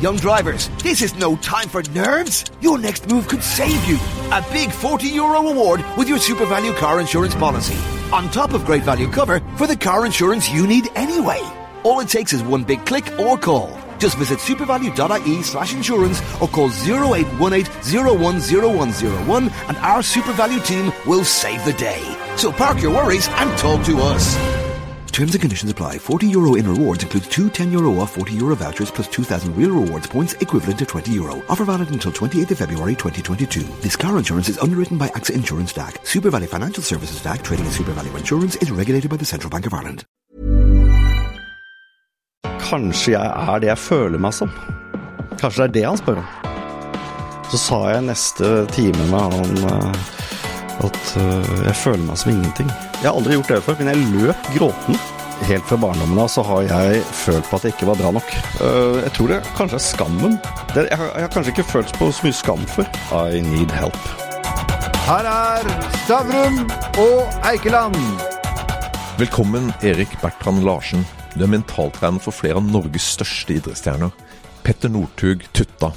Young drivers, this is no time for nerves. Your next move could save you. A big 40 euro award with your Super Value car insurance policy. On top of great value cover for the car insurance you need anyway. All it takes is one big click or call. Just visit supervalue.ie slash insurance or call 0818 and our Super Value team will save the day. So park your worries and talk to us. Terms and conditions apply. 40 euro in rewards includes two 10 euro off 40 euro vouchers plus 2,000 real rewards points equivalent to 20 euro. Offer valid until 28th of February 2022. This car insurance is underwritten by AXA Insurance DAC. Super Valley Financial Services DAC trading as Super Valley Insurance is regulated by the Central Bank of Ireland. Kanskje jeg er det jeg føler meg som. Kanskje det er det han spør om. Så sa jeg neste time med han eh, at eh, jeg føler meg som ingenting. Jeg har aldri gjort det før, men jeg løp gråtende. Helt fra barndommen av så har jeg følt på at jeg ikke var bra nok. Eh, Jeg tror det kanskje er skammen. Det, jeg, har, jeg har kanskje ikke følt på så mye skam før. I need help. Her er Stavrum og Eikeland. Velkommen, Erik Bertrand Larsen. Du er mentaltrener for flere av Norges største idrettsstjerner. Petter Northug, Tutta.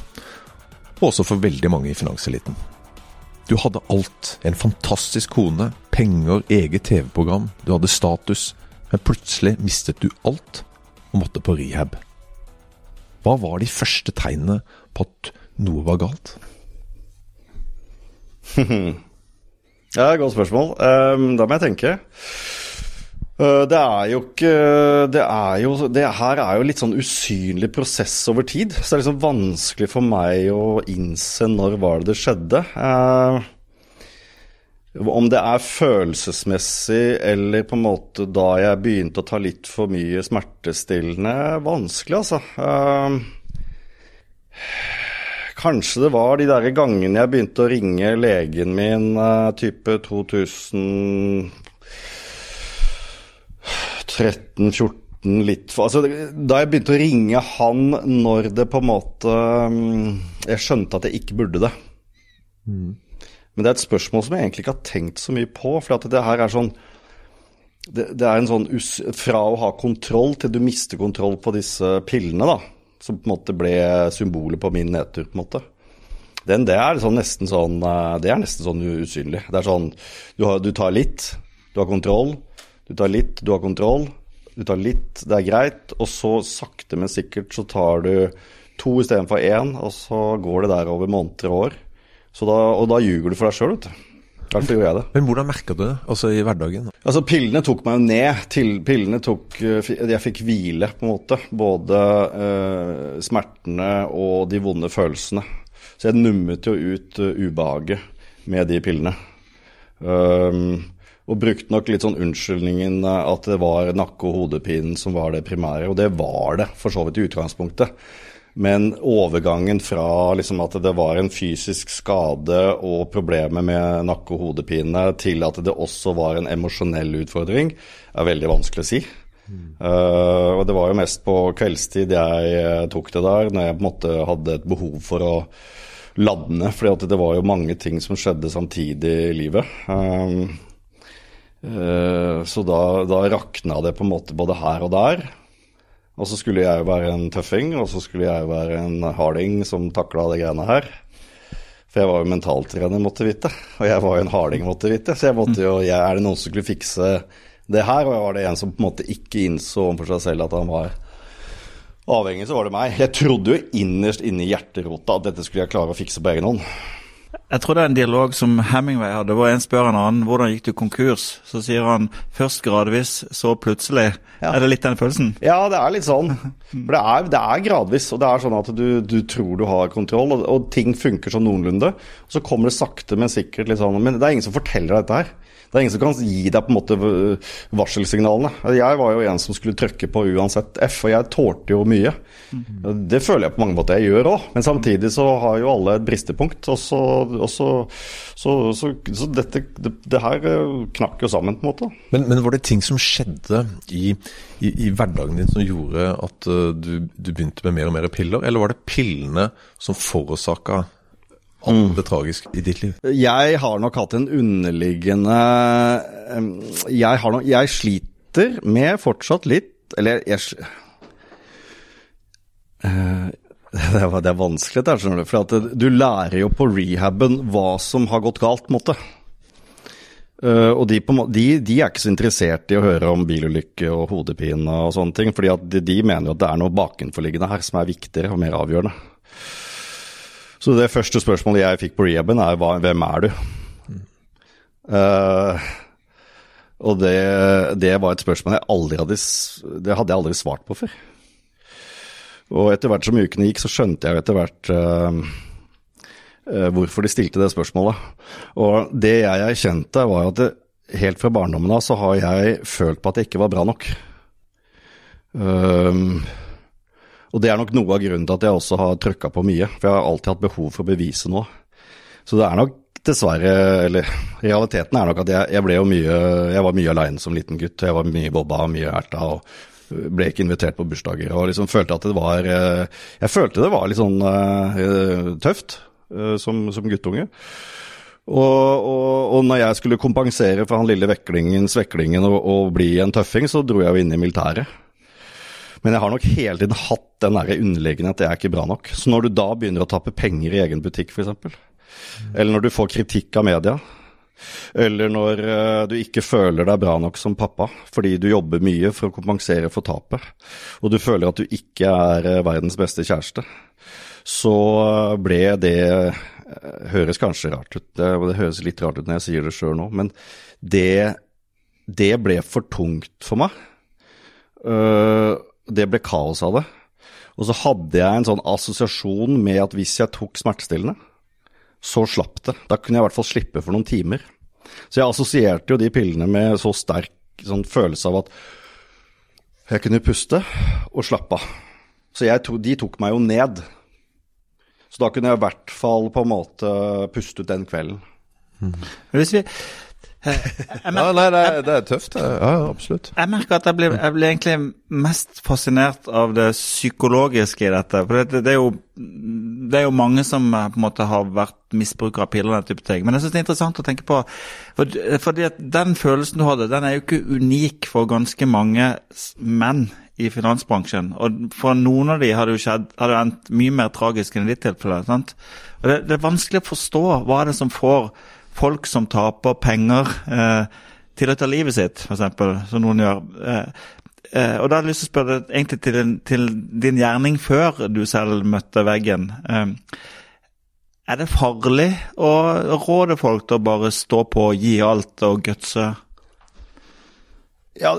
Og også for veldig mange i finanseliten. Du hadde alt. En fantastisk kone, penger, eget TV-program. Du hadde status. Men plutselig mistet du alt og måtte på rehab. Hva var de første tegnene på at noe var galt? Ja, godt spørsmål. Um, da må jeg tenke. Eh, Det er jo ikke Det er jo Det her er jo litt sånn usynlig prosess over tid. Så det er liksom vanskelig for meg å innse når var det det skjedde. Eh, Om det er følelsesmessig eller på en måte da jeg begynte å ta litt for mye smertestillende, vanskelig, altså. Uh, Kanskje det var de der gangene jeg begynte å ringe legen min uh, type 2013, 14 litt for Altså, da jeg begynte å ringe han når det på en måte mm, Jeg skjønte at jeg ikke burde det. Men det er et spørsmål som jeg egentlig ikke har tenkt så mye på. For det her er sånn det, det er en sånn Fra å ha kontroll til du mister kontroll på disse pillene, da. Som på en måte ble symbolet på min nedtur, på en måte. Den, det er sånn nesten sånn eh, Det er nesten sånn usynlig. Det er sånn du, har, du tar litt, du har kontroll. Du tar litt, du har kontroll. Du tar litt, det er greit. Og så sakte, men sikkert så tar du to istedenfor én, og så går det der over måneder og år. Så da, og da ljuger du for deg sjøl, vet du. Derfor gjorde jeg det. Men hvordan merka du det altså i hverdagen? Altså, pillene tok meg jo ned. Til, pillene tok eh, Jeg fikk hvile, på en måte. Både eh, smertene og de vonde følelsene. Så jeg nummet jo ut uh, ubehaget med de pillene. Um, og brukte nok litt sånn unnskyldningen eh, at det var nakke- og hodepinen som var det primære. Og det var det, for så vidt i utgangspunktet. Men overgangen fra liksom at det var en fysisk skade og problemer med nakke- og hodepine, til at det også var en emosjonell utfordring, er veldig vanskelig å si. Eh, og det var jo mest på kveldstid jeg eh, tok det der, når jeg på en måte hadde et behov for å lade ned. fordi det var jo mange ting som skjedde samtidig i livet. Um, uh, så da, da rakna det på en måte både her og der. Og så skulle jeg jo være en tøffing, og så skulle jeg jo være en harding som takla de greiene her. For jeg var jo mentaltrener, måtte vite. Og jeg var jo en harding, måtte vite. Så jeg måtte jo jeg, Er det noen som skulle fikse det her? Og jeg var det en som på en måte ikke innså overfor seg selv at han var avhengig, så var det meg. Jeg trodde jo innerst inne i hjerterota at dette skulle jeg klare å fikse på egen hånd. Jeg tror det er en dialog som Hemingway hadde, hvor en spør en annen hvordan gikk du konkurs. Så sier han først gradvis, så plutselig. Ja. Er det litt den følelsen? Ja, det er litt sånn. For det er, det er gradvis, og det er sånn at du, du tror du har kontroll, og, og ting funker sånn noenlunde. Og så kommer det sakte, men sikkert litt sånn Men det er ingen som forteller deg dette her. Det er ingen som kan gi deg på en måte v- varselsignalene. Jeg var jo en som skulle trykke på uansett F, og jeg tålte jo mye. Det føler jeg på mange måter jeg gjør òg, men samtidig så har jo alle et bristepunkt. Og så, og så, så, så, dette det, det her eh, knakk jo sammen, på en måte. Men, men var det ting som skjedde i, i, i hverdagen din som gjorde at eh, du, du begynte med mer og mer piller, eller var det pillene som forårsaka alt det tragiske i ditt liv? Jeg har nok hatt en underliggende Jeg, har nok, jeg sliter med fortsatt litt Eller jeg, Eh, Det er, det er vanskelig, det, du. For at du lærer jo på rehaben hva som har gått galt, på en måte. Uh, og de, på, de, de, er ikke så interessert i å høre om bilulykke og hodepine og sånne ting. fordi de, de mener jo at det er noe bakenforliggende her som er viktigere og mer avgjørende. Så det første spørsmålet jeg fikk på rehaben, er hvem er du? Uh, og det, det, var et spørsmål jeg aldri hadde Det hadde jeg aldri svart på før. Og etter hvert som ukene gikk, så skjønte jeg etter hvert uh, uh, hvorfor de stilte det spørsmålet. Og det jeg erkjente, var at det, helt fra barndommen av så har jeg følt på at jeg ikke var bra nok. Uh, og det er nok noe av grunnen til at jeg også har trøkka på mye. For jeg har alltid hatt behov for å bevise noe. Så det er nok dessverre, eller realiteten er nok at jeg, jeg ble jo mye Jeg var mye aleine som liten gutt. Jeg var mye bobba, mye erta. og ble ikke invitert på bursdager. og liksom følte at det var eh, Jeg følte det var litt sånn uh, tøft uh, som, som, guttunge. Og, og, og, når jeg skulle kompensere for han lille veklingen, sveklingen og, og bli en tøffing, så dro jeg jo inn i militæret. Men jeg har nok hele tiden hatt den der underliggende at det er ikke bra nok. Så når du da begynner å tappe penger i egen butikk, f.eks., eller når du får kritikk av media, eller når uh, du ikke føler deg bra nok som pappa fordi du jobber mye for å kompensere for tapet, og du føler at du ikke er uh, verdens beste kjæreste, så ble det uh, Høres kanskje rart ut, det, det, høres litt rart ut når jeg sier det sjøl nå, men det, det, ble for tungt for meg. Det ble kaos av det. Og så hadde jeg en sånn assosiasjon med at hvis jeg tok smertestillende, så slapp det. Da kunne jeg i hvert fall slippe for noen timer. Så jeg assosierte jo de pillene med så sterk sånn følelse av at jeg kunne puste og slappe av. Så to, de tok meg jo ned. Så da kunne jeg i hvert fall på en måte puste ut den kvelden. Mm. Hvis vi ja, nei, det er, det er tøft. Ja, absolutt. Jeg merker at jeg blir, jeg blir, egentlig mest fascinert av det psykologiske i dette. For det, det, er, jo, det er jo mange som eh, på en måte har vært misbrukere av piller og den type ting. Men jeg syns det er interessant å tenke på. For, fordi at den følelsen du hadde, den er jo ikke unik for ganske mange menn i finansbransjen. Og for noen av de har det jo skjedd, har det endt mye mer tragisk enn i ditt tilfelle. sant? Og det, det er vanskelig å forstå hva er det som får folk som taper penger eh, til å ta livet sitt, f.eks., som noen gjør. Eh, eh, og da har jeg lyst til å spørre deg egentlig til, din, til din gjerning før du selv møtte veggen. Eh, er det farlig å råde folk til å bare stå på, gi alt og gutse? Ja,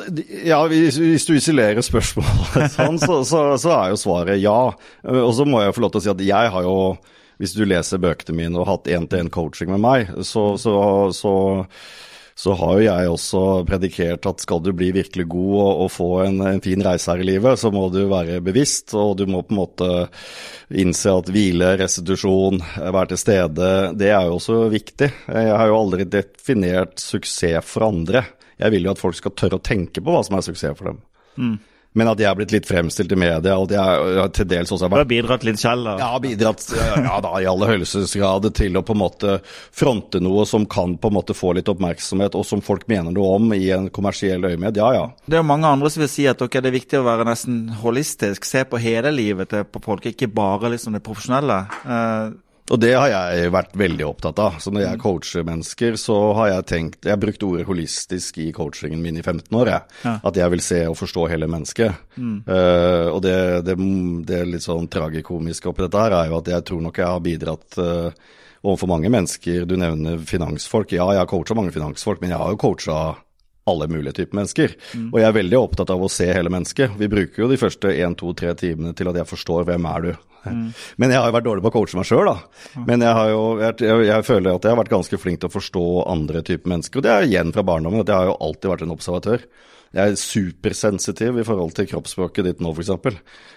ja hvis, du isolerer spørsmålet sånn, så, så, så, er jo svaret ja. Og så må jeg få lov til å si at jeg har jo hvis du leser bøkene mine og har hatt én-til-én-coaching med meg, så, så, så, så, har jo jeg også predikert at skal du bli virkelig god og, og få en, en, fin reise her i livet, så må du være bevisst, og du må på en måte innse at hvile, restitusjon, være til stede, det er jo også viktig. Jeg har jo aldri definert suksess for andre. Jeg vil jo at folk skal tørre å tenke på hva som er suksess for dem. Mm. Men at jeg har blitt litt fremstilt i media, og at jeg til dels også har vært Du har bidratt litt selv, da? Ja, bidratt ja, da, i aller høyeste grad til å på en måte fronte noe som kan på en måte få litt oppmerksomhet, og som folk mener noe om i en kommersiell øyemed. Ja, ja. Det er jo mange andre som vil si at okay, det er viktig å være nesten holistisk, se på hele livet til på folk, ikke bare liksom det profesjonelle. Uh, og det har jeg vært veldig opptatt av. Så når jeg mm. coacher mennesker, så har jeg tenkt Jeg har brukt ordet holistisk i coachingen min i 15 år, jeg. Ja. At jeg vil se og forstå hele mennesket. Mm. Uh, og det, det, det, litt sånn tragikomiske oppi dette her er jo at jeg tror nok jeg har bidratt uh, overfor mange mennesker. Du nevner finansfolk. Ja, jeg har coacha mange finansfolk, men jeg har jo coacha alle mulige typer mennesker. Mm. Og jeg er veldig opptatt av å se hele mennesket. Vi bruker jo de første én, to, tre timene til at jeg forstår hvem er du, Mm. Men jeg har jo vært dårlig på å coache meg sjøl, da. Men jeg, jo, jeg, jeg, føler at jeg har vært ganske flink til å forstå andre typer mennesker. Og det er igjen fra barndommen, at jeg har jo alltid vært en observatør. Jeg er supersensitiv i forhold til kroppsspråket ditt nå, f.eks.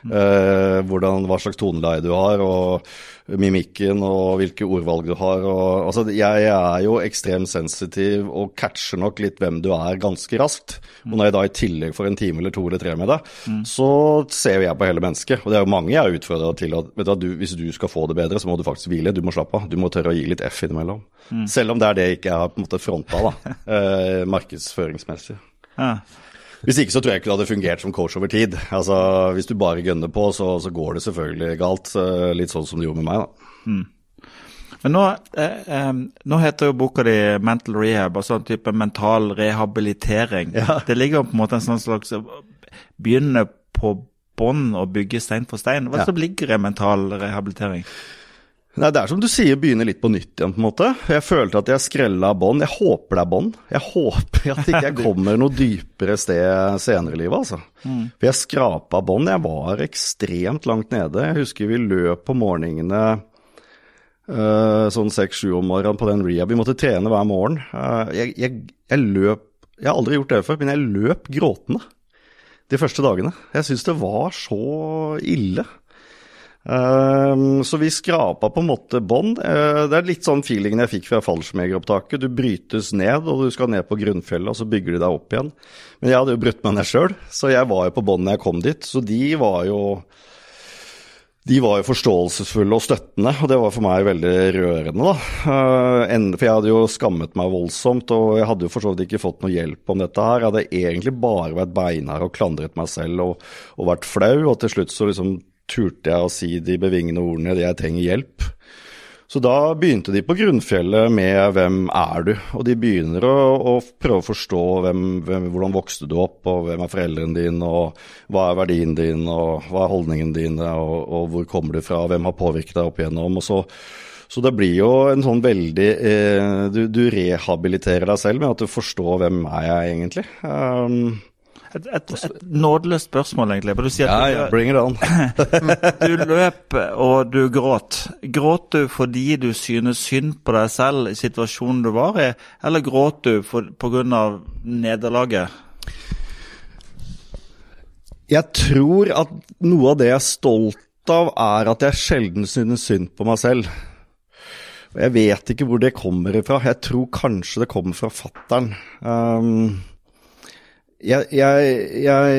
Mm. Eh, hvordan, hva slags toneleie du har, og mimikken og hvilke ordvalg du har. Og, altså, jeg, jeg, er jo ekstremt sensitiv og catcher nok litt hvem du er ganske raskt. Og når jeg da i tillegg får en time eller to eller tre med deg, mm. så ser jeg på hele mennesket. Og det er jo mange jeg har utfordra til at vet du, hvis du skal få det bedre, så må du faktisk hvile. Du må slappe av. Du må tørre å gi litt F innimellom. Mm. Selv om det er det jeg ikke har på en måte fronta, da, eh, markedsføringsmessig. Ja. Hvis ikke så tror jeg ikke det hadde fungert som coach over tid. Altså, Hvis du bare gønner på, så, så går det selvfølgelig galt. eh, Litt sånn som det gjorde med meg, da. Men nå, eh, nå heter jo boka di 'Mental Rehab', altså en type mental rehabilitering. Ja. Det ligger på en måte en sånn slags Begynne på bånn og bygge stein for stein. Hva Ja. som ligger i mental rehabilitering? Nei, Det er som du sier, begynne litt på nytt igjen, på en måte. Jeg følte at jeg skrella bånd. Jeg håper det er bånd. Jeg håper at ikke jeg kommer noe dypere sted senere i livet, altså. For jeg skrapa bånd. Jeg var ekstremt langt nede. Jeg husker vi løp på morgenene uh, sånn seks-sju om morgenen på den rehab. Vi måtte trene hver morgen. Uh, jeg, jeg, jeg løp Jeg har aldri gjort det før, men jeg løp gråtende de første dagene. Jeg syns det var så ille. Ehm, så vi skrapa på en måte bånd. Eh, det er litt sånn feelingen jeg fikk fra fallskjermjegeropptaket. Du brytes ned, og du skal ned på grunnfjellet, og så bygger de deg opp igjen. Men jeg hadde jo brutt meg ned sjøl, så jeg var jo på bånd når jeg kom dit. Så de var jo de var jo forståelsesfulle og støttende, og det var for meg veldig rørende. da. Eh, For jeg hadde jo skammet meg voldsomt, og jeg hadde jo for så vidt ikke fått noe hjelp om dette her. Jeg hadde egentlig bare vært beinhard og klandret meg selv og, og vært flau, og til slutt så liksom turte jeg å si de bevingende ordene 'jeg trenger hjelp'. Så da begynte de på grunnfjellet med 'hvem er du?' Og de begynner å, å prøve å forstå hvem, hvem, hvordan vokste du opp, og hvem er foreldrene dine, og hva er verdien din, og hva er holdningene dine, og, og hvor kommer du fra, hvem har påvirket deg opp igjennom. og så så det blir jo en sånn veldig eh, du, du rehabiliterer deg selv med at du forstår hvem er jeg egentlig. Um, Et, et, et nådeløst spørsmål, egentlig. for Du sier at du, bring it on. du løp og du gråt. Gråt du fordi du synes synd på deg selv i situasjonen du var i, eller gråt du pga. på grunn av nederlaget? Jeg tror at noe av det jeg er stolt av, er at jeg sjelden synes synd på meg selv. Og Jeg vet ikke hvor det kommer ifra. Jeg tror kanskje det kommer fra fattern. Um, jeg, jeg, jeg,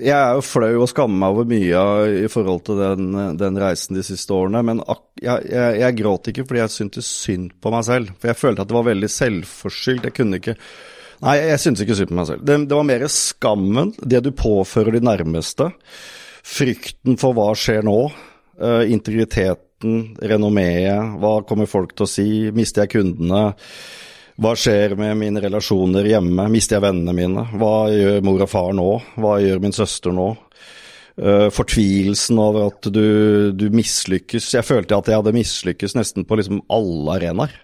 jeg, er jo flau og skammer meg over mye i forhold til den, den reisen de siste årene, men ak jeg gråt ikke fordi jeg syntes synd på meg selv. For jeg følte at det var veldig selvforskyldt. Jeg kunne ikke Nei, jeg syntes ikke synd på meg selv. Det, det var mer skammen, det du påfører de nærmeste. Frykten for hva skjer nå. Uh, integriteten, renommeet. Hva kommer folk til å si? Mister jeg kundene? Hva skjer med mine relasjoner hjemme? Mister jeg vennene mine? Hva gjør mor og far nå? Hva gjør min søster nå? Eh, fortvilelsen over at du, du mislykkes. Jeg følte at jeg hadde mislykkes nesten på liksom alle arenaer.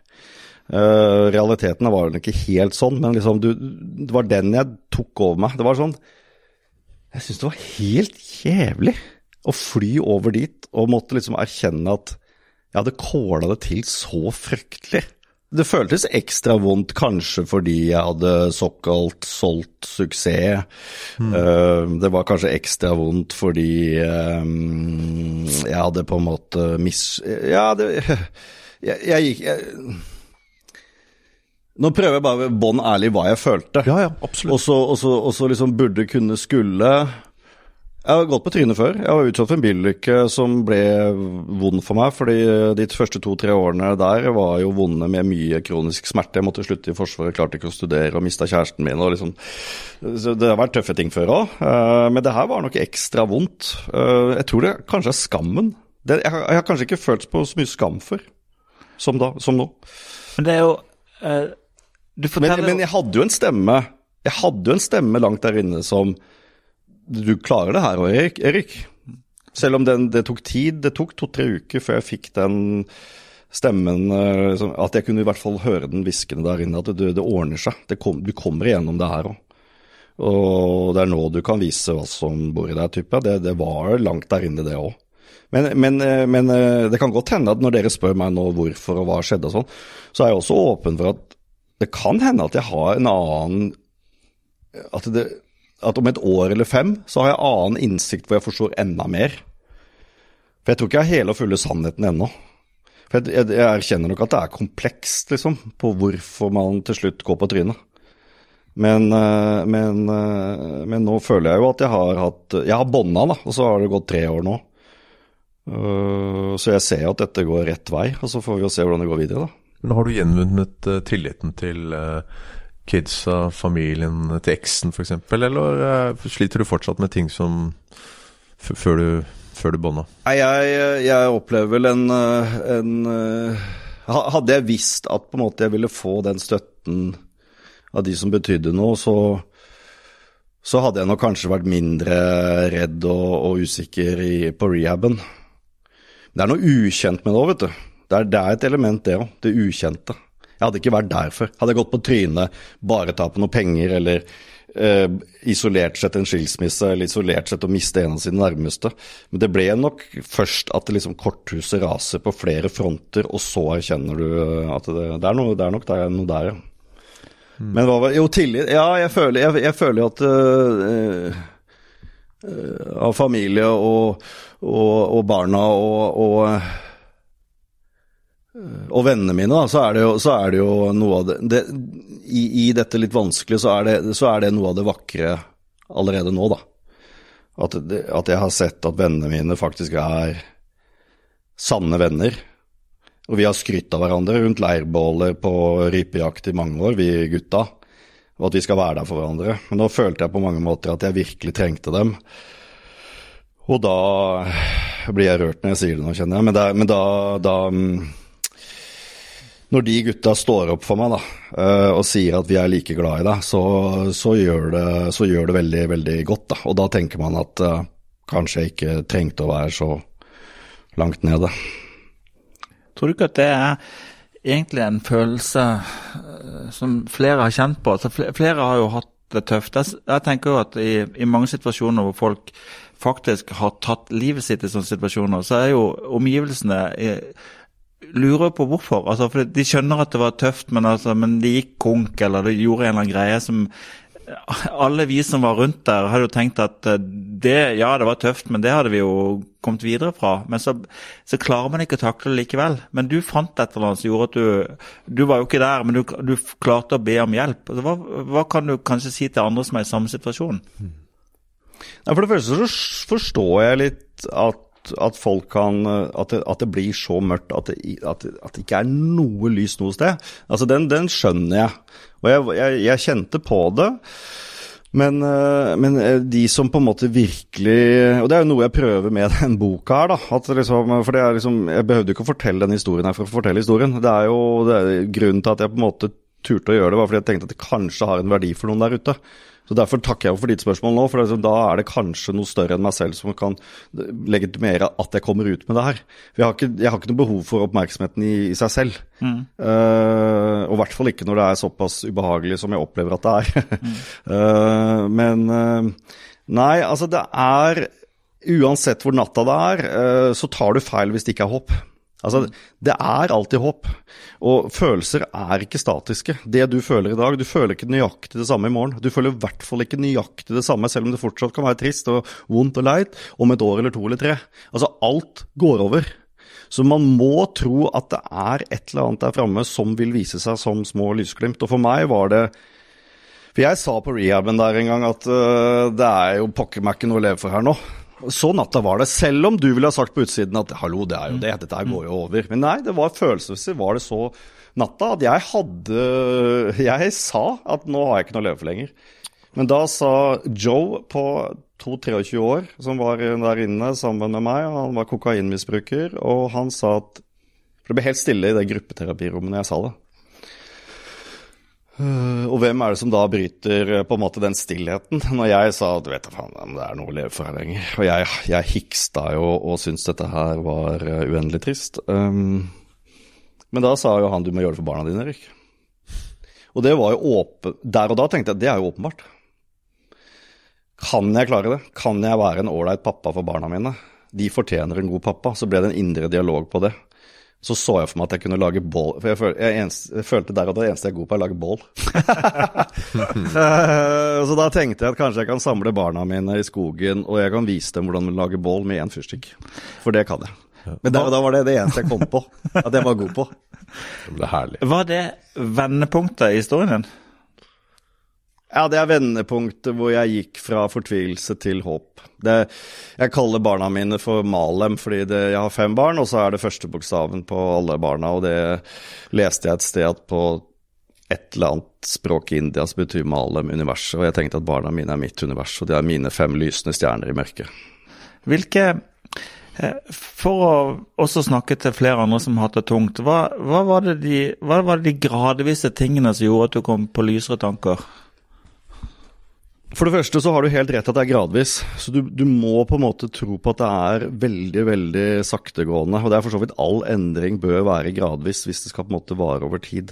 Uh, realiteten var jo ikke helt sånn, men liksom du, det var den jeg tok over meg. Det var sånn Jeg syns det var helt jævlig å fly over dit og måtte liksom erkjenne at jeg hadde kåla det til så fryktelig. Det føltes ekstra vondt kanskje fordi jeg hadde såkalt solgt suksess. Uh, det var kanskje ekstra vondt fordi um, jeg hadde på en måte mis... Ja, det Jeg, jeg gikk jeg, nå prøver jeg bare bånn ærlig hva jeg følte. Ja, ja, absolutt. Og så liksom burde, kunne, skulle. Jeg har gått på trynet før. Jeg var utsatt for en bilulykke som ble vond for meg. fordi de første to-tre årene der var jo vonde med mye kronisk smerte. Jeg måtte slutte i Forsvaret, klarte ikke å studere og mista kjæresten min. og liksom, så Det har vært tøffe ting før òg. Men det her var nok ekstra vondt. Eh, Jeg tror det kanskje er skammen. Det, jeg, har- jeg har kanskje ikke følt på så mye skam før som, da, som nå. Men det er jo Uh, Du Men, men jeg hadde jo en stemme Jeg hadde jo en stemme langt der inne som Du klarer det her òg, Erik. Selv om den, det tok tid. Det tok to-tre uker før jeg fikk den stemmen eh, At jeg kunne i hvert fall høre den hviskende der inne. At det, det ordner seg. Det kom, du kommer igjennom det her òg. Og det er nå du kan vise hva som bor i deg, type. Det, det var langt der inne, det òg. Men, men, eh, men eh, det kan godt hende at når dere spør meg nå hvorfor og hva skjedde og sånn, så er jeg også åpen for at det kan hende at jeg har en annen at, det, at om et år eller fem så har jeg annen innsikt hvor jeg forstår enda mer. For jeg tror ikke jeg har hele og fulle sannheten ennå. For jeg, jeg, jeg erkjenner nok at det er komplekst, liksom, på hvorfor man til slutt går på trynet. Men, eh, men, eh, men nå føler jeg jo at jeg har hatt Jeg har bånda, da, og så har det gått tre år nå. Eh, Så jeg ser at dette går rett vei, og så får vi jo se hvordan det går videre, da. Men har du gjenvunnet tilliten til, kidsa, familien til eksen f.eks., eller uh, sliter du fortsatt med ting som før du, før du bånda? Nei, jeg, jeg opplever vel en, eh, en eh, Hadde jeg visst at på en måte jeg ville få den støtten av de som betydde noe, så, så hadde jeg nok kanskje vært mindre redd og, og usikker i, på rehaben. Det er noe ukjent med det òg, vet du. Det er, det er et element, det òg. Det ukjente. Jeg hadde ikke vært der før. Hadde jeg gått på trynet, bare ta på noe penger eller eh, isolert sett en skilsmisse eller isolert sett å miste en av sine nærmeste. Men det ble nok først at liksom korthuset raser på flere fronter, og så erkjenner du at det, det, er, noe, det er nok der, noe der, ja. Mm. Men hva var Jo, tillit Ja, jeg føler, føler at øh, øh, Av familie og, og, og barna og, og og vennene mine, da, så er det jo, er det jo noe av det, det i, i, dette litt vanskelige, så det, så er, det, noe av det vakre allerede nå, da. At, at jeg har sett at vennene mine faktisk er sanne venner. Og vi har skrytt av hverandre rundt leirbåler på rypejakt i mange år, vi gutta. Og at vi skal være der for hverandre. Men nå følte jeg på mange måter at jeg virkelig trengte dem. Og da blir jeg rørt når jeg sier det nå, kjenner jeg. Men, der, men da, da mm, når de gutta står opp for meg da, eh, og sier at vi er like glad i deg, så, så, gjør, det, så gjør, det, veldig, veldig godt. Da. Og da tenker man at uh, kanskje jeg ikke trengte å være så langt nede. Tror du ikke at det er egentlig en følelse eh, som flere har kjent på? Altså, flere har jo hatt det tøft. Jeg, tenker jo at i, i mange situasjoner hvor folk faktisk har tatt livet sitt i sånne situasjoner, så er jo omgivelsene lurer på hvorfor. Altså, for De skjønner at det var tøft, men, altså, men de gikk konk, eller de gjorde en eller annen greie som Alle vi som var rundt der, hadde jo tenkt at eh, det, ja, det var tøft, men det hadde vi jo kommet videre fra. Men så, så klarer man ikke å takle det likevel. Men du fant et eller annet som gjorde at du Du var jo ikke der, men du, du klarte å be om hjelp. Altså, hva, hva, kan du kanskje si til andre som er i samme situasjon? Ja, for det første så forstår jeg litt at at, folk kan at det, at det, blir så mørkt at det, at, at det, ikke er noe lys noe sted. Altså, den, den skjønner jeg. Og jeg, jeg, jeg kjente på det. Men, eh, men, eh, de som på en måte virkelig Og det er jo noe jeg prøver med den boka her, da. Liksom, for det er liksom, Jeg behøvde ikke å fortelle den historien her for å fortelle historien. Det er jo det er grunnen til at jeg på en måte turte å gjøre det, var fordi jeg tenkte at det kanskje har en verdi for noen der ute. Så Derfor takker jeg for ditt spørsmål nå, for da er det kanskje noe større enn meg selv som kan legitimere at jeg kommer ut med det her. Jeg har ikke, jeg har ikke noe behov for oppmerksomheten i, i seg selv. Mm. Uh, og i hvert fall ikke når det er såpass ubehagelig som jeg opplever at det er. mm. uh, men uh, nei, altså det er Uansett hvor natta det er, så tar du feil hvis det ikke er håp. Altså, det er alltid håp. Og følelser er ikke statiske. Det du føler i dag, du føler ikke nøyaktig det samme i morgen. Du føler i hvert fall ikke nøyaktig det samme, selv om det fortsatt kan være trist og vondt og leit, om et år eller to eller tre. Altså, alt går over. Så man må tro at det er et eller annet der framme som vil vise seg som små lysglimt. Og for meg var det For jeg sa på rehaben der en gang at uh, det er jo pokker meg ikke noe å leve for her nå. Så natta var det, selv om du ville ha sagt på utsiden at hallo, det er jo det, dette går jo over. Men nei, det var følelsesmessig var det så natta at jeg hadde Jeg sa at nå har jeg ikke noe å leve for lenger. Men da sa Joe på 22-23 år, som var der inne sammen med meg, han var kokainmisbruker, og han sa at For det ble helt stille i det gruppeterapirommet når jeg sa det. Uh, og hvem er det som da bryter uh, på en måte den stillheten? Når jeg sa at vet du faen, det er noe å leve for her lenger. Og jeg, jeg hiksta jo og syntes dette her var uh, uendelig trist. Um, men da sa jo han du må gjøre det for barna dine, Erik. Og det var jo åpen... Der og da tenkte jeg det er jo åpenbart. Kan jeg klare det? Kan jeg være en ålreit pappa for barna mine? De fortjener en god pappa. Så ble det en indre dialog på det. Så så jeg for meg at jeg kunne lage bål. For jeg, føl, jeg, eneste, jeg følte der at det eneste jeg er god på, er å lage bål. Eh, så da tenkte jeg at kanskje jeg kan samle barna mine i skogen, og jeg kan vise dem hvordan man lager bål med én fyrstikk. For det kan jeg. Men da, da, var det det eneste jeg kom på at jeg var god på. Det ble herlig. Var det vendepunktet i historien din? Ja, det er vendepunktet hvor jeg gikk fra fortvilelse til håp. Det, jeg kaller barna mine for Malem fordi det, jeg har fem barn, og så er det første bokstaven på alle barna. Og det leste jeg et sted at på et eller annet språk i India som betyr Malem, universet. Og jeg tenkte at barna mine er mitt univers, og de er mine fem lysende stjerner i mørket. Hvilke eh, For å også snakke til flere andre som har hatt det tungt, hva, hva, var det de, hva var det de gradvise tingene som gjorde at du kom på lysere tanker? For det første så har du helt rett at det er gradvis. Så du, du, må på en måte tro på at det er veldig, veldig saktegående. Og det er for så vidt all endring bør være gradvis hvis det skal på en måte vare over tid.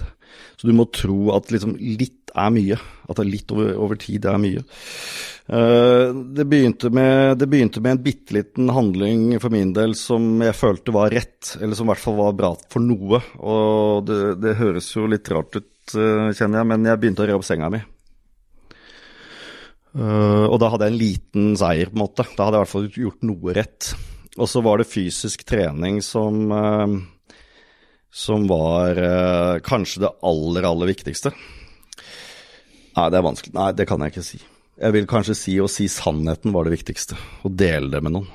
Så du må tro at liksom litt er mye. At det er litt over, over tid er mye. Uh, det, begynte med, det begynte med en bitte liten handling for min del som jeg følte var rett, eller som i hvert fall var bra for noe. Og det, det høres jo litt rart ut, uh, kjenner jeg, men jeg begynte å re opp senga mi. Uh, og da hadde jeg en liten seier, på en måte. Da hadde jeg i hvert fall gjort noe rett. Og så var det fysisk trening som, uh, som var uh, kanskje det aller, aller viktigste. Nei, det er vanskelig. Nei, det kan jeg ikke si. Jeg vil kanskje si å si sannheten var det viktigste. Å dele det med noen.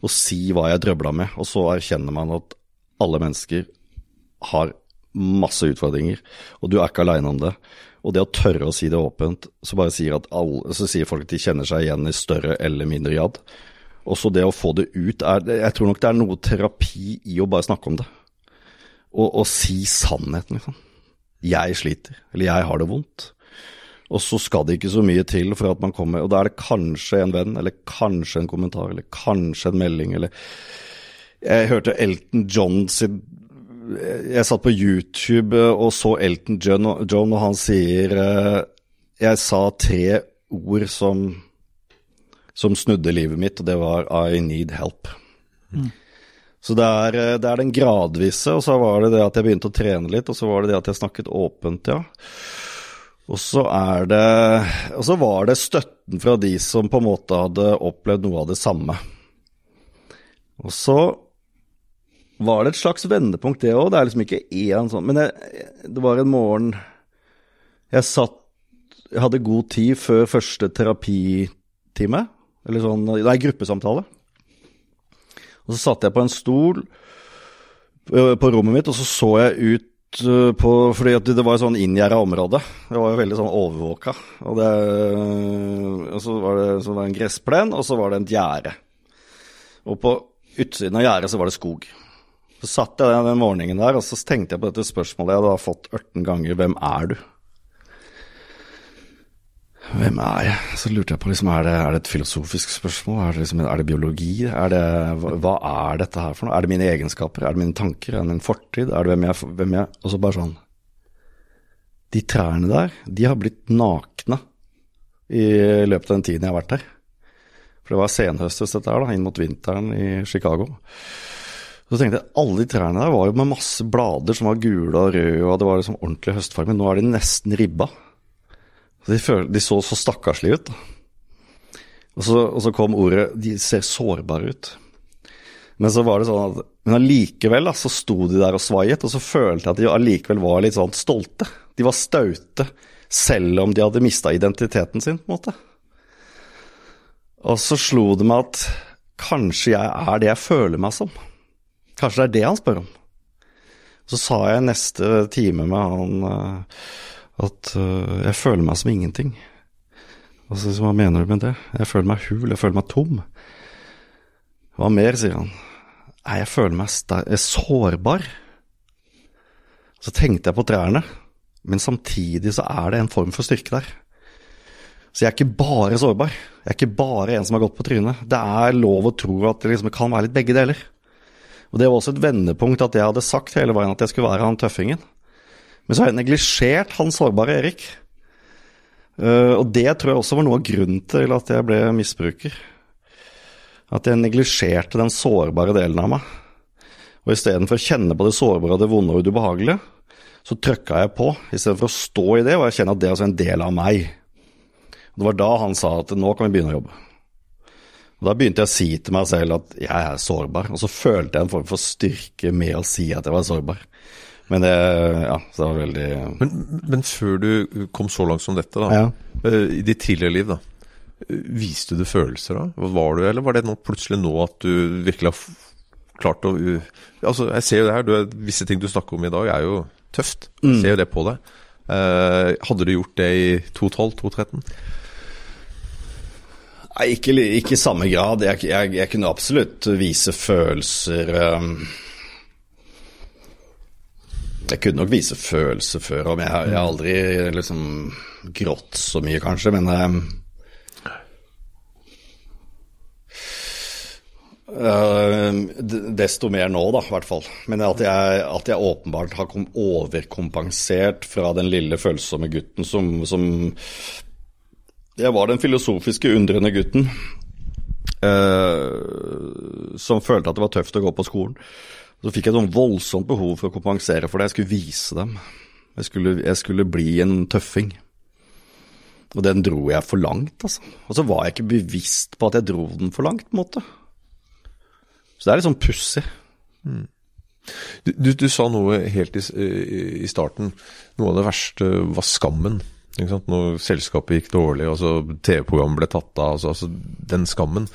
Å si hva jeg drøbla med. Og så erkjenner man at alle mennesker har masse utfordringer, og du er ikke aleine om det. Og det å tørre å si det åpent, så bare sier alle, så sier folk at de kjenner seg igjen i større eller mindre grad. Og så det å få det ut er Jeg tror nok det er noe terapi i å bare snakke om det. Og, og si sannheten, liksom. Jeg sliter, eller jeg har det vondt. Og så skal det ikke så mye til for at man kommer Og da er det kanskje en venn, eller kanskje en kommentar, eller kanskje en melding, eller Jeg hørte Elton John sin jeg satt på YouTube og så Elton John, John og han sier eh, Jeg sa tre ord som, som snudde livet mitt, og det var 'I need help'. Mm. Så det er, eh, det er, den gradvise, og så var det det at jeg begynte å trene litt, og så var det det at jeg snakket åpent, ja. Og så er det Og så var det støtten fra de som på en måte hadde opplevd noe av det samme. Og så var det et slags vendepunkt, det òg. Det er liksom ikke én sånn Men jeg, det var en morgen jeg satt Jeg hadde god tid før første terapitime. Eller sånn Nei, gruppesamtale. Og så satt jeg på en stol på rommet mitt, og så så jeg ut på Fordi det var et sånn inngjerda område. Det var jo veldig sånn overvåka. Og, det, og så, var det, så var det en gressplen, og så var det et gjerde. Og på utsiden av gjerdet så var det skog. Så satt jeg den morgenen der og så tenkte jeg på dette spørsmålet jeg hadde fått 18 ganger. Hvem er du? Hvem er jeg? Så lurte jeg på liksom, er det, er det et filosofisk spørsmål? Er det, liksom, er det biologi? Er det, hva, er dette her for noe? Er det mine egenskaper? Er det mine tanker? Er det min fortid? Er det hvem jeg, hvem jeg Og så bare sånn De trærne der, de har blitt nakne i løpet av den tiden jeg har vært der. For det var senhøstes dette her, da, inn mot vinteren i Chicago. Så tenkte jeg alle de trærne der var jo med masse blader som var gule og røde, og det var liksom ordentlig høstfarge, men nå er de nesten ribba. Så de, føl, de så så stakkarslige ut. Og så, og så, kom ordet 'de ser sårbare ut'. Men så var det sånn at Men allikevel så sto de der og svaiet, og så følte jeg at de allikevel var litt sånn stolte. De var staute, selv om de hadde mista identiteten sin, på en måte. Og så slo det meg at kanskje jeg er det jeg føler meg som. Kanskje det er det han spør om. Så sa jeg neste time med han uh, at uh, jeg føler meg som ingenting. Og hva mener du med det? Jeg føler meg hul, jeg føler meg tom. Hva mer, sier han. Nei, jeg føler meg jeg sårbar. Så tenkte jeg på trærne, men samtidig så er det en form for styrke der. Så jeg er ikke bare sårbar. Jeg er ikke bare en som har gått på trynet. Det er lov å tro at det liksom kan være litt begge deler. Og Det var også et vendepunkt at jeg hadde sagt hele veien at jeg skulle være han tøffingen. Men så har jeg neglisjert han sårbare Erik. Uh, og det tror jeg også var noe av grunnen til at jeg ble misbruker. At jeg neglisjerte den sårbare delen av meg. Og istedenfor å kjenne på det sårbare, det vonde og det ubehagelige, så trøkka jeg på, istedenfor å stå i det og erkjenne at det er en del av meg. Og Det var da han sa at nå kan vi begynne å jobbe. Og Da begynte jeg å si til meg selv at jeg er sårbar, og så følte jeg en form for styrke med å si at jeg var sårbar. Men det, ja, det var veldig men, men, før du kom så langt som dette, da, ja. Eh, i ditt tidligere liv, da, viste du følelser da? Var du, eller var det nå, plutselig nå at du virkelig har klart å Altså, jeg ser jo det her, du, visse ting du snakker om i dag er jo tøft. Jeg mm. ser jo det på deg. Uh, hadde du gjort det i 2012-2013? Nei, ikke, i samme grad. Jeg, jeg, jeg kunne absolutt vise følelser um, Jeg kunne nok vise følelser før om jeg, har- jeg har aldri liksom grått så mye, kanskje, men um, uh, Desto mer nå, da, i hvert fall. Men at jeg, at jeg åpenbart har kom overkompensert fra den lille følsomme gutten som, som jeg var den filosofiske, undrende gutten eh, som følte at det var tøft å gå på skolen. Så fikk jeg et sånn voldsomt behov for å kompensere for det. Jeg skulle vise dem. Jeg skulle, jeg skulle bli en tøffing. Og den dro jeg for langt, altså. Og så var jeg ikke bevisst på at jeg dro den for langt, på en måte. Så det er litt sånn pussig. Du, du, du sa noe helt i, i starten. Noe av det verste var skammen. Når selskapet gikk dårlig, altså TV-programmet ble tatt av. Altså, altså den skammen.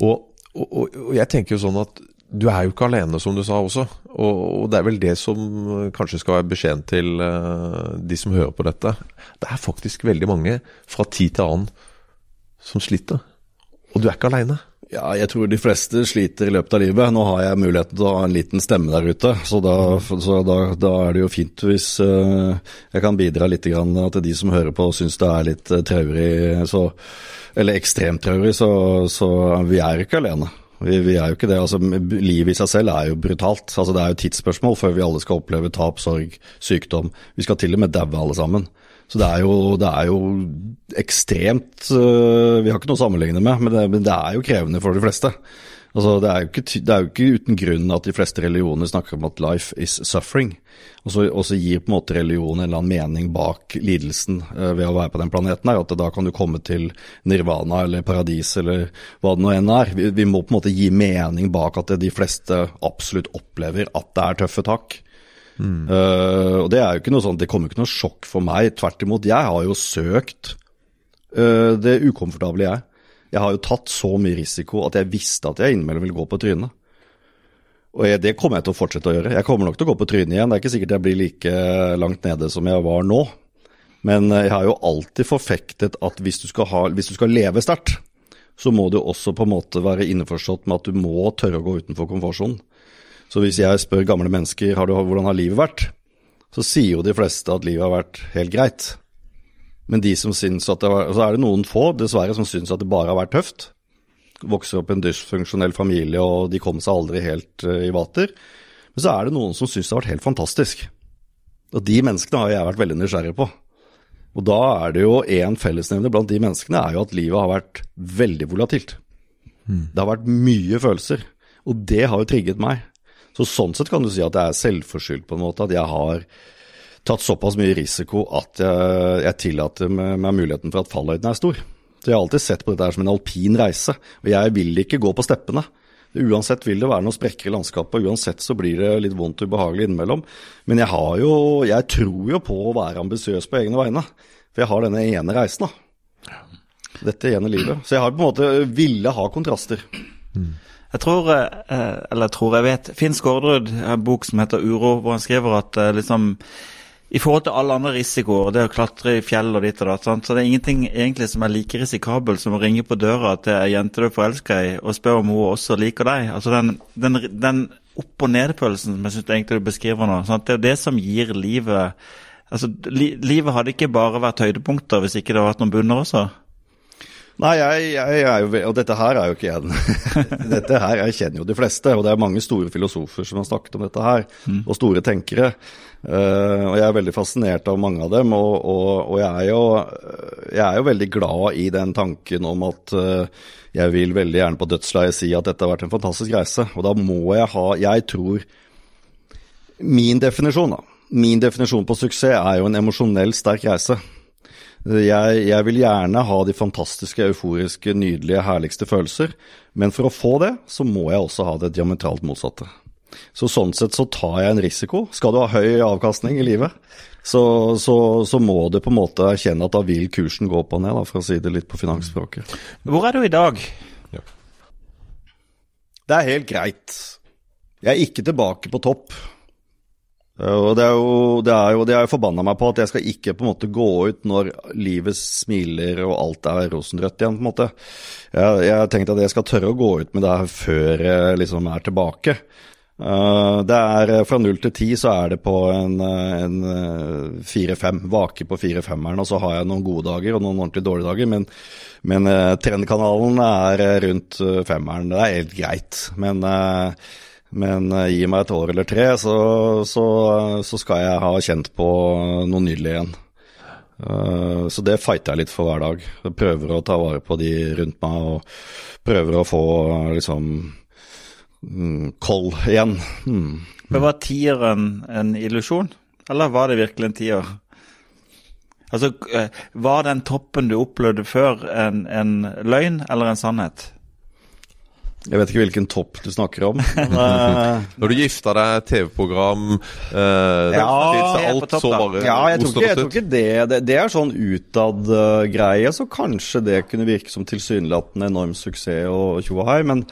Og, og, og jeg tenker jo sånn at du er jo ikke alene, som du sa også. Og, og det er vel det som kanskje skal være beskjeden til uh, de som hører på dette. Det er faktisk veldig mange fra tid til annen som sliter. Og du er ikke aleine. Ja, jeg tror de fleste sliter i løpet av livet. Nå har jeg muligheten til å ha en liten stemme der ute, så da, så da, da er det jo fint hvis uh, jeg kan bidra litt grann til de som hører på og syns det er litt eh, traurig, så, eller ekstremt traurig, så, så vi er ikke alene. Vi, vi er jo ikke det. altså Livet i seg selv er jo brutalt. altså Det er jo tidsspørsmål før vi alle skal oppleve tap, sorg, sykdom. Vi skal til og med daue alle sammen. Så det er jo, det er jo ekstremt øh, Vi har ikke noe å sammenligne med, men det, men det er jo krevende for de fleste. Altså, det, er ikke, det er jo ikke uten grunn at de fleste religioner snakker om at life is suffering. Og så, og så gir på en måte religionen en eller annen mening bak lidelsen øh, ved å være på den planeten her. At da kan du komme til nirvana eller paradis eller hva det nå enn er. Vi, vi må på en måte gi mening bak at de fleste absolutt opplever at det er tøffe tak. Eh, og det er jo ikke noe sånn, det kommer ikke noe sjokk for meg. Tvert imot, jeg har jo søkt uh, det ukomfortable jeg. Jeg har jo tatt så mye risiko at jeg visste at jeg innimellom ville gå på trynet. Og jeg, det kommer jeg til å fortsette å gjøre. Jeg kommer nok til å gå på trynet igjen. Det er ikke sikkert jeg blir like langt nede som jeg var nå. Men eh, jeg har jo alltid forfektet at hvis du skal, ha, hvis du skal leve sterkt, så må du også på en måte være innforstått med at du må tørre å gå utenfor komfortsonen. Så hvis jeg spør gamle mennesker har du, hvordan har livet vært, så sier jo de fleste at livet har vært helt greit. Men de som syns at det var, så er det noen få, dessverre, som syns at det bare har vært tøft. Vokser opp i en dysfunksjonell familie, og de kom seg aldri helt eh, i vater. Men så er det noen som syns det har vært helt fantastisk. Og de menneskene har jeg vært veldig nysgjerrig på. Og da er det jo én fellesnevner blant de menneskene er jo at livet har vært veldig volatilt. Det har vært mye følelser, og det har jo trigget meg. Så sånn sett kan du si at det er selvforskyldt på en måte, at jeg har tatt såpass mye risiko at jeg, jeg tillater meg, muligheten for at fallhøyden er stor. Så jeg har alltid sett på dette her som en alpin reise, og jeg vil ikke gå på steppene. Uansett vil det være noen sprekker i landskapet, uansett så blir det litt vondt og ubehagelig innimellom. Men jeg har jo, jeg tror jo på å være ambisiøs på egne vegne, for jeg har denne ene reisen, da. Dette ene livet. Så jeg har på en måte ville ha kontraster. Jeg tror, eh, eller jeg tror jeg vet Finn Skårderud har en bok som heter Uro, hvor han skriver at eh, liksom i forhold til alle andre risikoer, det å klatre i fjell og ditt og datt, så det er ingenting egentlig som er like risikabel som å ringe på døra til ei jente du er forelska i, og spørre om hun også liker deg. Altså den, den, den opp- og ned-følelsen som jeg syns egentlig du beskriver nå, sant? det er jo det som gir livet Altså, li, livet hadde ikke bare vært høydepunkter hvis ikke det hadde vært noen bunner også. Nei, jeg, jeg er jo Og dette her er jo ikke jeg Dette her, Jeg kjenner jo de fleste, og det er mange store filosofer som har snakket om dette her, og store tenkere. Uh, og jeg er veldig fascinert av mange av dem, og, og, og jeg, er jo, jeg er jo veldig glad i den tanken om at uh, jeg vil veldig gjerne på dødsleiet si at dette har vært en fantastisk reise. Og da må jeg ha Jeg tror Min definisjon, da. Min definisjon på suksess er jo en emosjonell sterk reise. Jeg, jeg vil gjerne ha de fantastiske, euforiske, nydelige, herligste følelser, men for å få det, så må jeg også ha det diametralt motsatte. Så sånn sett så tar jeg en risiko. Skal du ha høy avkastning i livet, så, så, så må du på en måte erkjenne at da vil kursen gå opp og ned, da, for å si det litt på finansspråket. Hvor er du i dag? Det er helt greit. Jeg er ikke tilbake på topp. Eh, Og det er jo, det er jo, det er jo forbanna meg på at jeg skal ikke på en måte gå ut når livet smiler og alt er rosenrødt igjen, på en måte. Jeg, har tenkt at jeg skal tørre å gå ut med det her før jeg liksom er tilbake. Eh, det er eh, Fra null til ti så er det på en, fire-fem, vake på fire-femmeren. Og så har jeg noen gode dager og noen ordentlig dårlige dager. Men, men trendkanalen er rundt femmeren. Det er helt greit. Men, men uh, gi meg et år eller tre, så, så, så skal jeg ha kjent på noe nydelig igjen. Uh, Så det fighter jeg litt for hver dag. Jeg prøver å ta vare på de rundt meg, og prøver å få eh, liksom mm, koll igjen. Mm. Men Var tieren en illusjon, eller var det virkelig en tier? Altså, eh, Var den toppen du opplevde før, en, en løgn eller en sannhet? Jeg vet ikke hvilken topp du snakker om. Men, eh, Når du gifta deg, TV-program eh, Ja, alt topp, så bare ja, jeg tror ikke, jeg tror ut. ikke det, det Det er sånn utad-greie, så kanskje det kunne virke som tilsynelatende enorm suksess og tjo og hei, men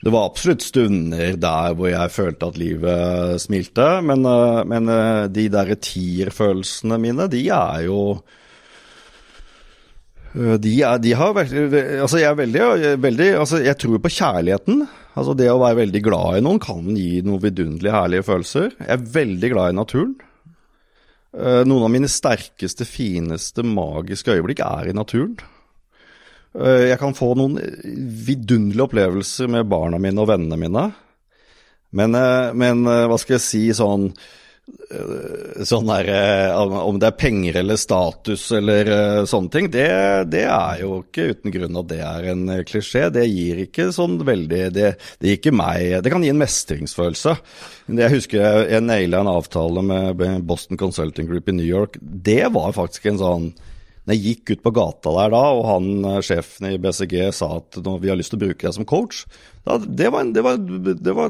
det var absolutt stunder der hvor jeg følte at livet smilte. Men, uh, men uh, de derre tierfølelsene mine, de er jo De, er, de har vært Altså, jeg er veldig, veldig altså, Jeg tror på kjærligheten. Altså, det å være veldig glad i noen kan gi noen vidunderlig herlige følelser. Jeg er veldig glad i naturen. Eh, Noen av mine sterkeste, fineste, magiske øyeblikk er i naturen. Eh, Jeg kan få noen vidunderlige opplevelser med barna mine og vennene mine. Men, eh, men eh, hva skal jeg si, sånn eh, Sånn der, eh, om det er penger eller status eller eh, sånne ting, det, det er jo ikke uten grunn at det er en eh, klisjé. Det gir ikke sånn veldig Det, det gir ikke meg Det kan gi en mestringsfølelse. Jeg husker jeg, jeg naila en avtale med Boston Consulting Group i New York. Det var faktisk en sånn jeg gikk ut på gata der da, og han eh, sjefen i BCG sa at vi har lyst til å bruke deg som coach, da, det, var, en- det, var, det, var,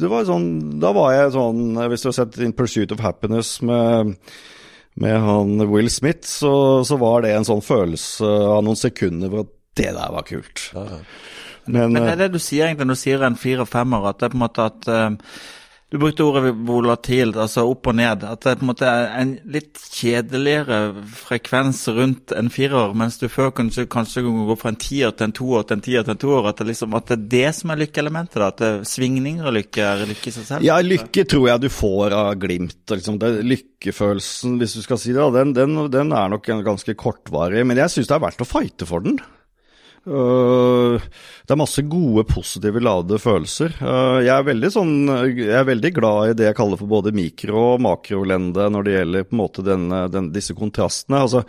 det var sånn Da var jeg sånn eh, Hvis du har sett In Pursuit of Happiness med, med han Will Smith, så, så var det en sånn følelse av noen sekunder hvor det der var kult. Men, Men det eh, er det du sier egentlig når du sier en fire-femmer, at det er på en måte at eh, Du brukte ordet volatilt, altså opp og ned. At det er på en måte en litt kjedeligere frekvens rundt en firer, mens du før kanskje, kanskje kunne gå fra en tier til en toer til en tier til en toer. At liksom, at det er det som er lykkeelementet, da. At det, svingninger og lykke er lykke i seg selv. Ja, lykke tror jeg du får av glimt. Liksom. Det, lykkefølelsen, hvis du skal si det, den, den, den er nok ganske kortvarig. Men jeg syns det er verdt å fighte for den. Øh, det er masse gode, positive ladede følelser. Øh, jeg, er veldig sånn, jeg er veldig glad i det jeg kaller for både mikro- og makrolende når det gjelder på en måte denne, den, disse kontrastene. Altså,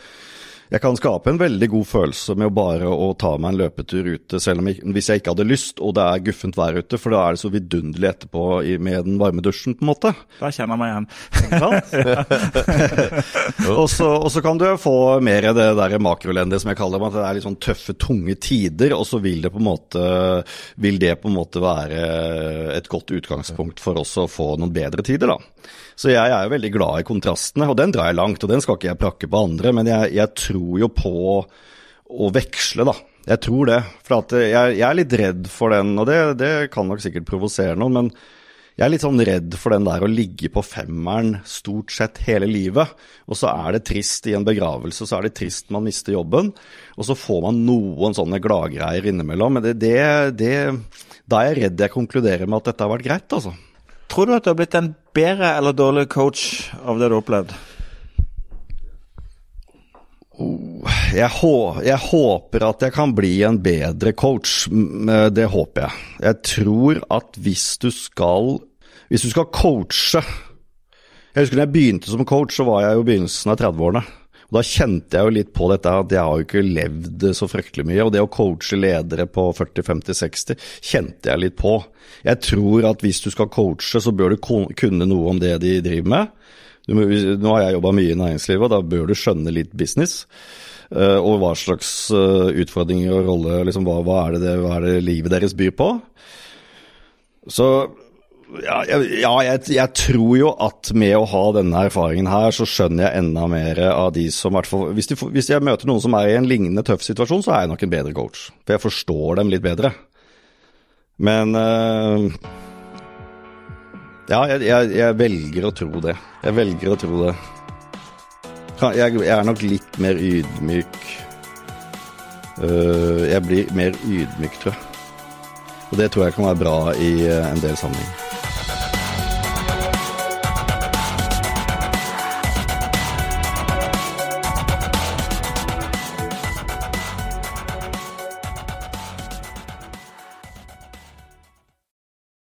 jeg kan skape en veldig god følelse med å bare å ta meg en løpetur ute, selv om jeg, hvis jeg ikke hadde lyst og det er guffent vær ute, for da er det så vidunderlig etterpå i, med den varme dusjen, på en måte. Da kjenner jeg meg igjen. og, så, og så kan du få mer det der makrolendet som jeg kaller det, at det er litt sånn tøffe, tunge tider, og så vil det på en måte, vil det på en måte være et godt utgangspunkt for oss å få noen bedre tider, da. Så jeg er jo veldig glad i kontrastene, og den drar jeg langt, og den skal ikke jeg prakke på andre, men jeg, jeg tror jo på å veksle, da. Jeg tror det. For jeg, jeg er litt redd for den, og det, det kan nok sikkert provosere noen, men jeg er litt sånn redd for den der å ligge på femmeren stort sett hele livet, og så er det trist i en begravelse, så er det trist man mister jobben, og så får man noen sånne gladgreier innimellom. Men det, det, det, da er jeg redd jeg konkluderer med at dette har vært greit, altså. Tror du at du har blitt en bedre eller dårligere coach av det du har opplevd? Jeg, hå, jeg håper at jeg kan bli en bedre coach. Det håper jeg. Jeg tror at hvis du skal Hvis du skal coache Jeg husker da jeg begynte som coach, så var jeg jo i begynnelsen av 30-årene. Da kjente jeg jo litt på dette at jeg har jo ikke levd så fryktelig mye. Og det å coache ledere på 40-50-60 kjente jeg litt på. Jeg tror at hvis du skal coache, så bør du kunne noe om det de driver med. Må- nå har jeg jobba mye i næringslivet, og da bør du skjønne litt business. eh, og hva slags eh, utfordringer og rolle liksom, hva, hva, er det, hva er det livet deres byr på? Så ja, ja jeg, jeg tror jo at med å ha denne erfaringen her, så skjønner jeg enda mer av de som hvis, hvis jeg møter noen som er i en lignende tøff situasjon, så er jeg nok en bedre coach. For jeg forstår dem litt bedre. Men eh, Ja, jeg, jeg, jeg velger å tro det. Jeg velger å tro det. Jeg, jeg er nok litt mer ydmyk. Øh, jeg blir mer ydmyk, tror jeg. Og det tror jeg kan være bra i eh, en del sammenheng.